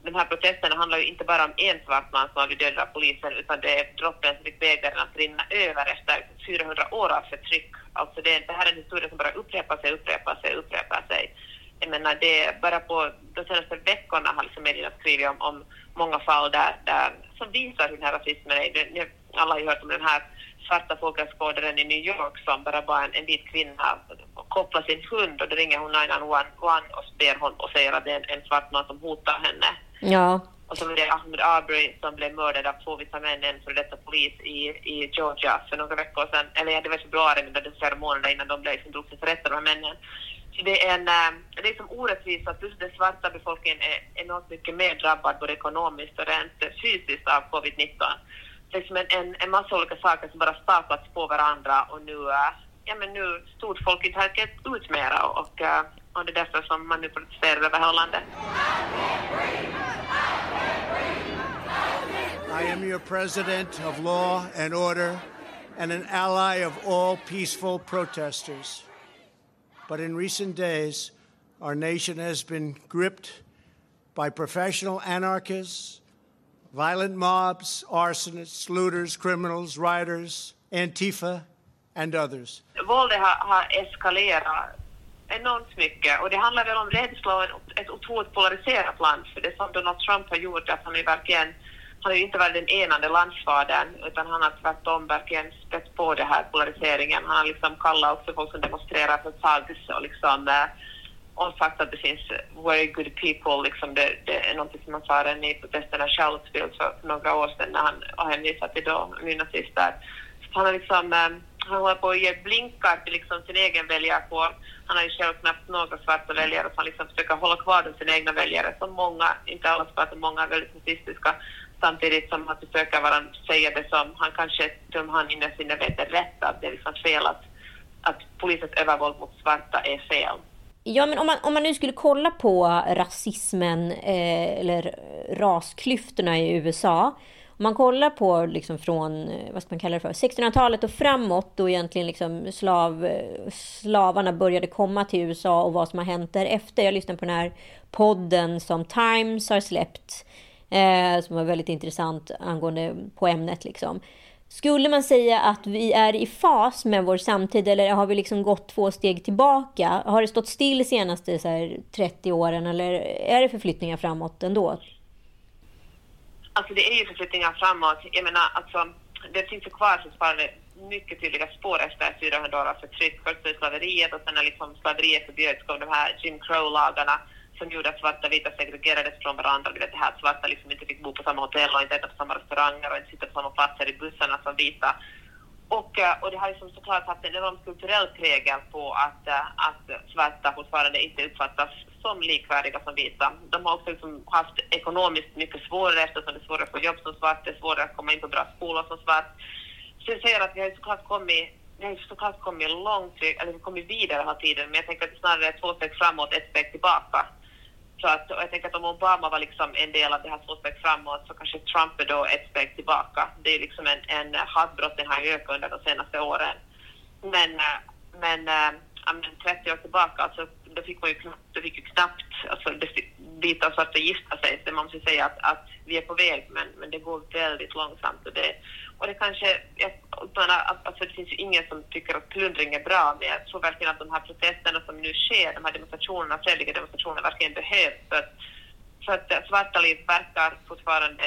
de här protesterna handlar ju inte bara om en svart man som har blivit dödad av polisen utan det är droppen som fick bägaren att rinna över efter 400 år av förtryck. Alltså det, det här är en historia som bara upprepar sig, upprepar sig, upprepar sig. Jag menar, det, bara på de senaste veckorna har liksom medierna skrivit om, om många fall där, där, som visar hur den här rasismen är. Alla har ju hört om den här svarta folkrättsskådaren i New York som bara var en, en vit kvinna kopplar sin hund och då ringer hon 911 och ber hon och säger att det är en, en svart man som hotar henne. Ja. Och så var det Ahmed Arbery som blev mördad av två vita män, en före detta polis i, i Georgia för några veckor sedan. Eller ja, det var i februari, men det var månader innan de blev liksom sig inför rätta, de här männen. Så det är en eh, det är som orättvist att just den svarta befolkningen är enormt mycket mer drabbad både ekonomiskt och rent fysiskt av covid-19. Det är liksom en, en, en massa olika saker som bara staplats på varandra och nu, eh, ja men nu stod folk inte helt ut mera och, eh, och det är därför som man nu protesterar över. I am your president of law and order and an ally of all peaceful protesters. But in recent days, our nation has been gripped by professional anarchists, violent mobs, arsonists, looters, criminals, rioters, Antifa, and others. Våldet har, har eskalerat enormt mycket och det handlar väl om rädsla och ett otroligt polariserat land. För det som Donald Trump har gjort, att han är verkligen han har ju inte varit den enande landsfadern utan han har tvärtom verkligen spett på det här polariseringen. Han har liksom kallat också folk som demonstrerar för thugs och liksom eh, och sagt att det finns very good people, liksom det, det är något som han sa redan i protesterna i Charlottesville för, för några år sedan när han hänvisade till då nynazister. Han har liksom eh, han håller på att ge blinkar till liksom sin egen väljarkår. Han har ju själv knappt några svarta väljare så han liksom försöker hålla kvar sina egna väljare som många, inte alla svarta, många är väldigt rasistiska samtidigt som han försöker vara, säga det som han kanske, som han innerst inne vet är rätt, att det är liksom fel att, att polisens övervåld mot svarta är fel. Ja, men om man, om man nu skulle kolla på rasismen eh, eller rasklyftorna i USA. Om man kollar på liksom från, eh, vad ska man kalla det för, 1600-talet och framåt då egentligen liksom slav, slavarna började komma till USA och vad som har hänt därefter. Jag lyssnade på den här podden som Times har släppt eh, som var väldigt intressant angående på ämnet. Liksom. Skulle man säga att vi är i fas med vår samtid eller har vi liksom gått två steg tillbaka? Har det stått still de senaste så här, 30 åren eller är det förflyttningar framåt ändå? Alltså det är ju förflyttningar framåt. Jag menar, alltså, det finns ju kvar fortfarande mycket tydliga spår efter 400 år alltså, av förtryck. Först för slaveriet och sen när liksom slaveriet förbjöds kom de här Jim Crow-lagarna som gjorde att svarta och vita segregerades från varandra. Du vet det här att svarta liksom inte fick bo på samma hotell och inte äta på samma restauranger och inte sitta på samma platser i bussarna som vita. Och, eh, och det har liksom såklart haft en enorm kulturell prägel på att, eh, att svarta fortfarande inte uppfattas som likvärdiga som vita. De har också liksom haft ekonomiskt mycket svårare eftersom det är svårare att få jobb som svart, det är svårare att komma in på bra skolor som svart. Så jag säger att vi har såklart kommit vi har såklart kommit långt, eller kommit vidare hela tiden, men jag tänker att det snarare är två steg framåt, ett steg tillbaka. Så att, jag tänker att om Obama var liksom en del av det här två steg framåt så kanske Trump är då ett steg tillbaka. Det är liksom en, en hatbrotten har ökat under de senaste åren. Men, eh, men, eh, men 30 år tillbaka, alltså, då fick man ju knappt, då fick ju knappt alltså, vita och svarta gifta sig. Så man måste säga att, att vi är på väg, men, men det går väldigt långsamt. Och det, och det kanske, jag menar, alltså det finns ju ingen som tycker att plundring är bra, men jag tror verkligen att de här protesterna som nu sker, de här demonstrationerna, fredliga demonstrationerna, verkligen behövs. För att, för att eh, svarta liv verkar fortfarande,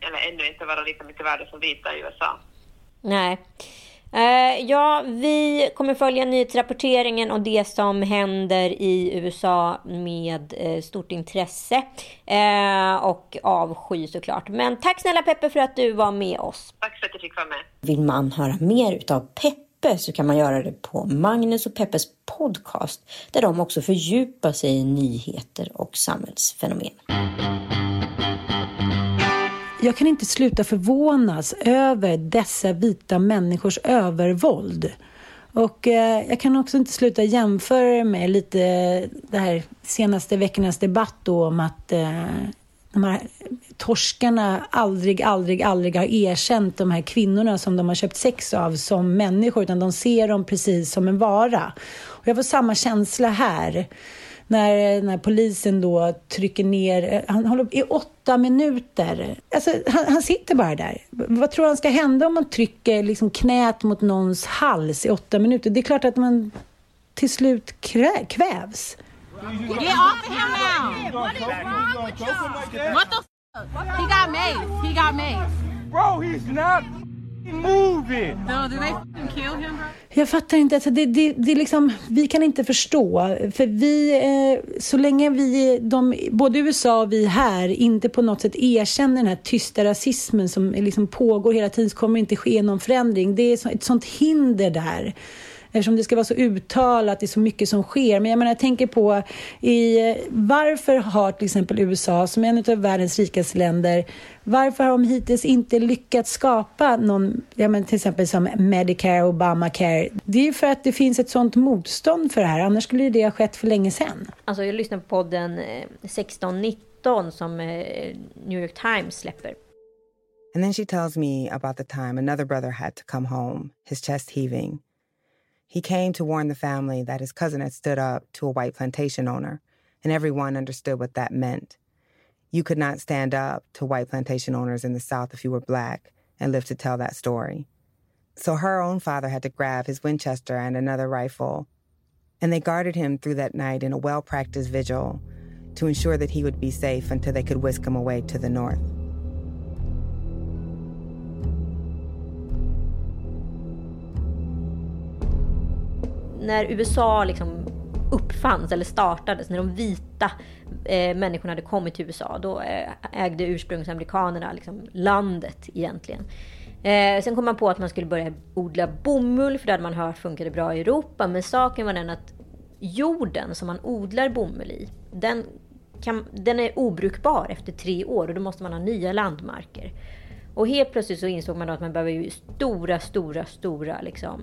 eller ännu inte vara lika mycket värda som vita i USA. Nej. Eh, ja, vi kommer följa nyhetsrapporteringen och det som händer i USA med eh, stort intresse eh, och avsky såklart. Men tack snälla Peppe för att du var med oss. Tack för att jag fick vara med. Vill man höra mer utav Peppe så kan man göra det på Magnus och Peppes podcast där de också fördjupar sig i nyheter och samhällsfenomen. Jag kan inte sluta förvånas över dessa vita människors övervåld. Och eh, jag kan också inte sluta jämföra med lite eh, det här senaste veckornas debatt då om att eh, de här torskarna aldrig, aldrig, aldrig har erkänt de här kvinnorna som de har köpt sex av som människor, utan de ser dem precis som en vara. Och jag får samma känsla här när, när polisen då trycker ner, han håller i åtta minuter. Alltså, han, han sitter bara där. Vad tror han ska hända om man trycker liksom knät mot någons hals i åtta minuter? Det är klart att man till slut krä, kvävs. Get off of him now! What is wrong with y'all? What the f? He got made. He got made. Bro, he's not Jag fattar inte. Alltså det, det, det är liksom, vi kan inte förstå. För vi, eh, så länge vi, de, både USA och vi här, inte på något sätt erkänner den här tysta rasismen som liksom pågår hela tiden så kommer det inte ske någon förändring. Det är ett sånt hinder där eftersom det ska vara så uttalat, det är så mycket som sker. Men jag menar, jag tänker på i, varför har till exempel USA, som är en av världens rikaste länder, varför har de hittills inte lyckats skapa någon, ja men till exempel som Medicare, Obamacare? Det är ju för att det finns ett sånt motstånd för det här, annars skulle det ha skett för länge sedan. Alltså jag lyssnar på podden 1619 som eh, New York Times släpper. And then she tells me about the time another brother had to come home, his chest heaving. He came to warn the family that his cousin had stood up to a white plantation owner, and everyone understood what that meant. You could not stand up to white plantation owners in the South if you were black and live to tell that story. So her own father had to grab his Winchester and another rifle, and they guarded him through that night in a well practiced vigil to ensure that he would be safe until they could whisk him away to the north. När USA liksom uppfanns eller startades, när de vita eh, människorna hade kommit till USA, då eh, ägde ursprungsamerikanerna liksom landet egentligen. Eh, sen kom man på att man skulle börja odla bomull, för det hade man hört funkade bra i Europa. Men saken var den att jorden som man odlar bomull i, den, kan, den är obrukbar efter tre år och då måste man ha nya landmarker. Och helt plötsligt så insåg man att man behöver ju stora, stora, stora liksom,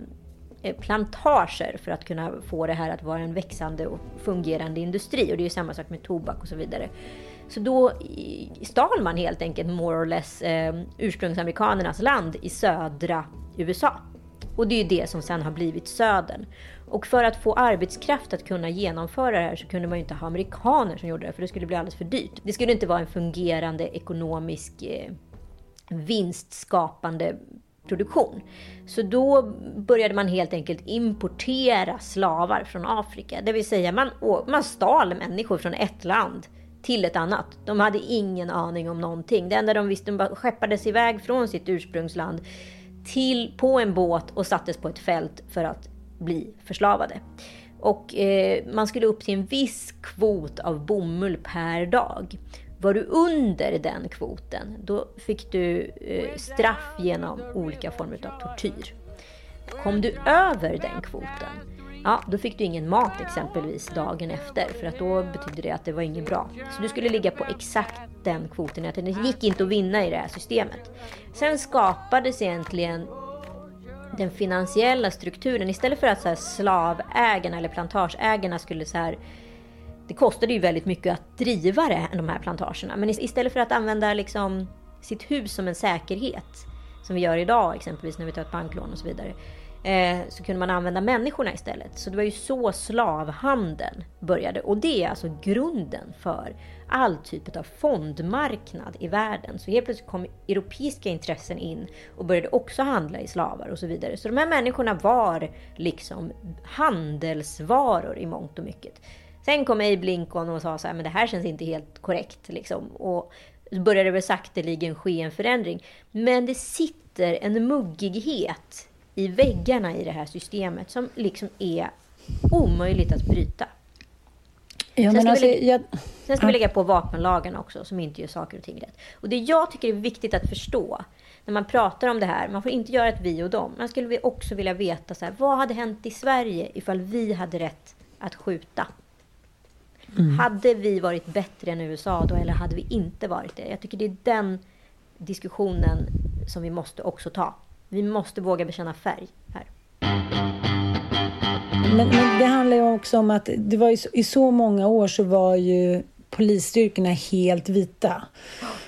Eh, plantager för att kunna få det här att vara en växande och fungerande industri. Och det är ju samma sak med tobak och så vidare. Så då stal man helt enkelt more or less eh, ursprungsamerikanernas land i södra USA. Och det är ju det som sen har blivit södern. Och för att få arbetskraft att kunna genomföra det här så kunde man ju inte ha amerikaner som gjorde det, för det skulle bli alldeles för dyrt. Det skulle inte vara en fungerande ekonomisk eh, vinstskapande produktion. Så då började man helt enkelt importera slavar från Afrika. Det vill säga man, man stal människor från ett land till ett annat. De hade ingen aning om någonting. Det enda de visste, de skeppades iväg från sitt ursprungsland till, på en båt och sattes på ett fält för att bli förslavade. Och eh, man skulle upp till en viss kvot av bomull per dag. Var du under den kvoten, då fick du eh, straff genom olika former av tortyr. Kom du över den kvoten, ja, då fick du ingen mat exempelvis dagen efter, för att då betydde det att det var inget bra. Så du skulle ligga på exakt den kvoten. Det gick inte att vinna i det här systemet. Sen skapades egentligen den finansiella strukturen. Istället för att så här, slavägarna eller plantageägarna skulle så här det kostade ju väldigt mycket att driva det, de här plantagerna. Men istället för att använda liksom sitt hus som en säkerhet, som vi gör idag exempelvis när vi tar ett banklån och så vidare, eh, så kunde man använda människorna istället. Så det var ju så slavhandeln började. Och det är alltså grunden för all typ av fondmarknad i världen. Så helt plötsligt kom europeiska intressen in och började också handla i slavar och så vidare. Så de här människorna var liksom handelsvaror i mångt och mycket. Sen kom Abe Lincoln och sa så här, men det här känns inte helt korrekt. Liksom. Och så började det väl sakteligen ske en förändring. Men det sitter en muggighet i väggarna i det här systemet som liksom är omöjligt att bryta. Ja, sen, ska alltså, lägga, jag, sen ska vi lägga på vapenlagen också, som inte gör saker och ting rätt. Och det jag tycker är viktigt att förstå, när man pratar om det här, man får inte göra ett vi och dem. Man skulle också vilja veta, så här, vad hade hänt i Sverige ifall vi hade rätt att skjuta? Mm. Hade vi varit bättre än USA då, eller hade vi inte varit det? Jag tycker det är den diskussionen som vi måste också ta. Vi måste våga bekänna färg här. Men, men det handlar ju också om att det var ju, i så många år så var ju polisstyrkorna helt vita.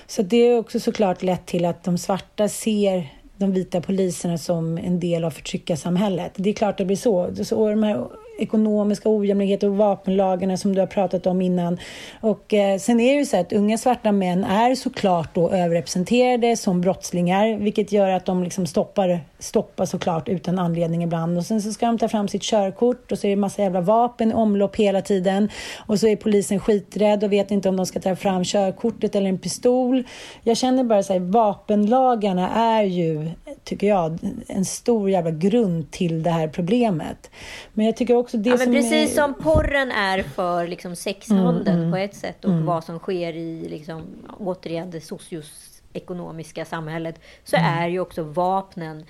Så det är också såklart lett till att de svarta ser de vita poliserna som en del av förtryckarsamhället. Det är klart det blir så. så och de här ekonomiska ojämlikheter och vapenlagarna som du har pratat om innan. Och eh, sen är det ju så att unga svarta män är såklart då överrepresenterade som brottslingar, vilket gör att de liksom stoppar, stoppar såklart utan anledning ibland. Och sen så ska de ta fram sitt körkort och så är det massa jävla vapen i omlopp hela tiden. Och så är polisen skiträdd och vet inte om de ska ta fram körkortet eller en pistol. Jag känner bara så här, vapenlagarna är ju, tycker jag, en stor jävla grund till det här problemet. Men jag tycker också det ja, men som precis är... som porren är för liksom sexhandeln Mm, mm. på ett sätt och Mm. vad som sker i liksom, återigen det socioekonomiska samhället så Mm. är ju också vapnen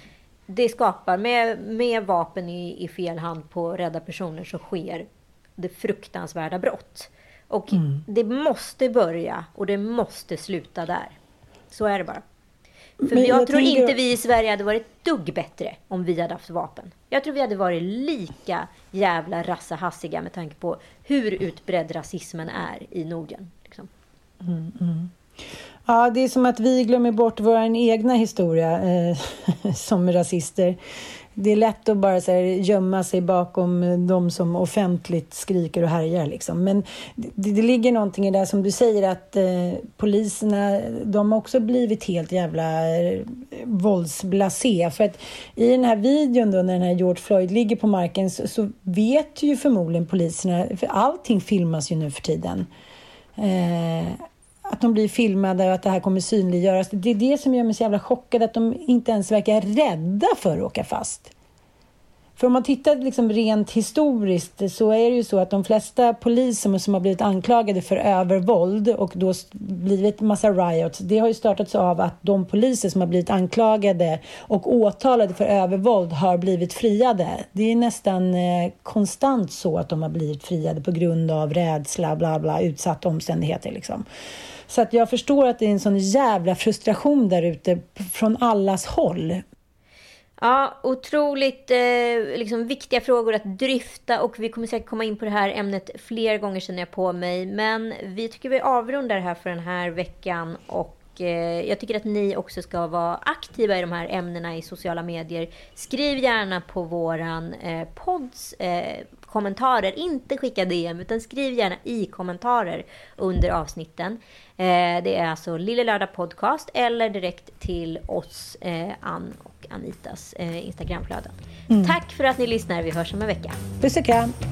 det skapar, med, med vapen i, i fel hand på rädda personer så sker det fruktansvärda brott. Och Mm. det måste börja och det måste sluta där. Så är det bara. För Men jag, jag tror tänker- inte vi i Sverige hade varit dugg bättre om vi hade haft vapen. Jag tror vi hade varit lika jävla rassehassiga med tanke på hur utbredd rasismen är i Norden. Liksom. Mm, mm. Ja, det är som att vi glömmer bort vår egna historia eh, som rasister. Det är lätt att bara så här, gömma sig bakom de som offentligt skriker och härjar. Liksom. Men det, det ligger någonting i det som du säger att eh, poliserna, de har också blivit helt jävla eh, våldsblasé. För att i den här videon då när den här George Floyd ligger på marken så, så vet ju förmodligen poliserna, för allting filmas ju nu för tiden. Eh, att de blir filmade och att det här kommer synliggöras. Det är det som gör mig så jävla chockad, att de inte ens verkar rädda för att åka fast. För om man tittar liksom rent historiskt så är det ju så att de flesta poliser som har blivit anklagade för övervåld och då blivit massa riots, det har ju startats av att de poliser som har blivit anklagade och åtalade för övervåld har blivit friade. Det är nästan eh, konstant så att de har blivit friade på grund av rädsla, bla bla, utsatta omständigheter liksom. Så att jag förstår att det är en sån jävla frustration där ute från allas håll. Ja, otroligt eh, liksom, viktiga frågor att dryfta och vi kommer säkert komma in på det här ämnet fler gånger känner jag på mig. Men vi tycker vi avrundar det här för den här veckan och jag tycker att ni också ska vara aktiva i de här ämnena i sociala medier. Skriv gärna på våran eh, podds eh, kommentarer, inte skicka DM utan skriv gärna i kommentarer under avsnitten. Eh, det är alltså Lille Lördag Podcast eller direkt till oss, eh, Ann och Anitas eh, Instagramflöden. Mm. Tack för att ni lyssnar. Vi hörs om en vecka. Puss och kram!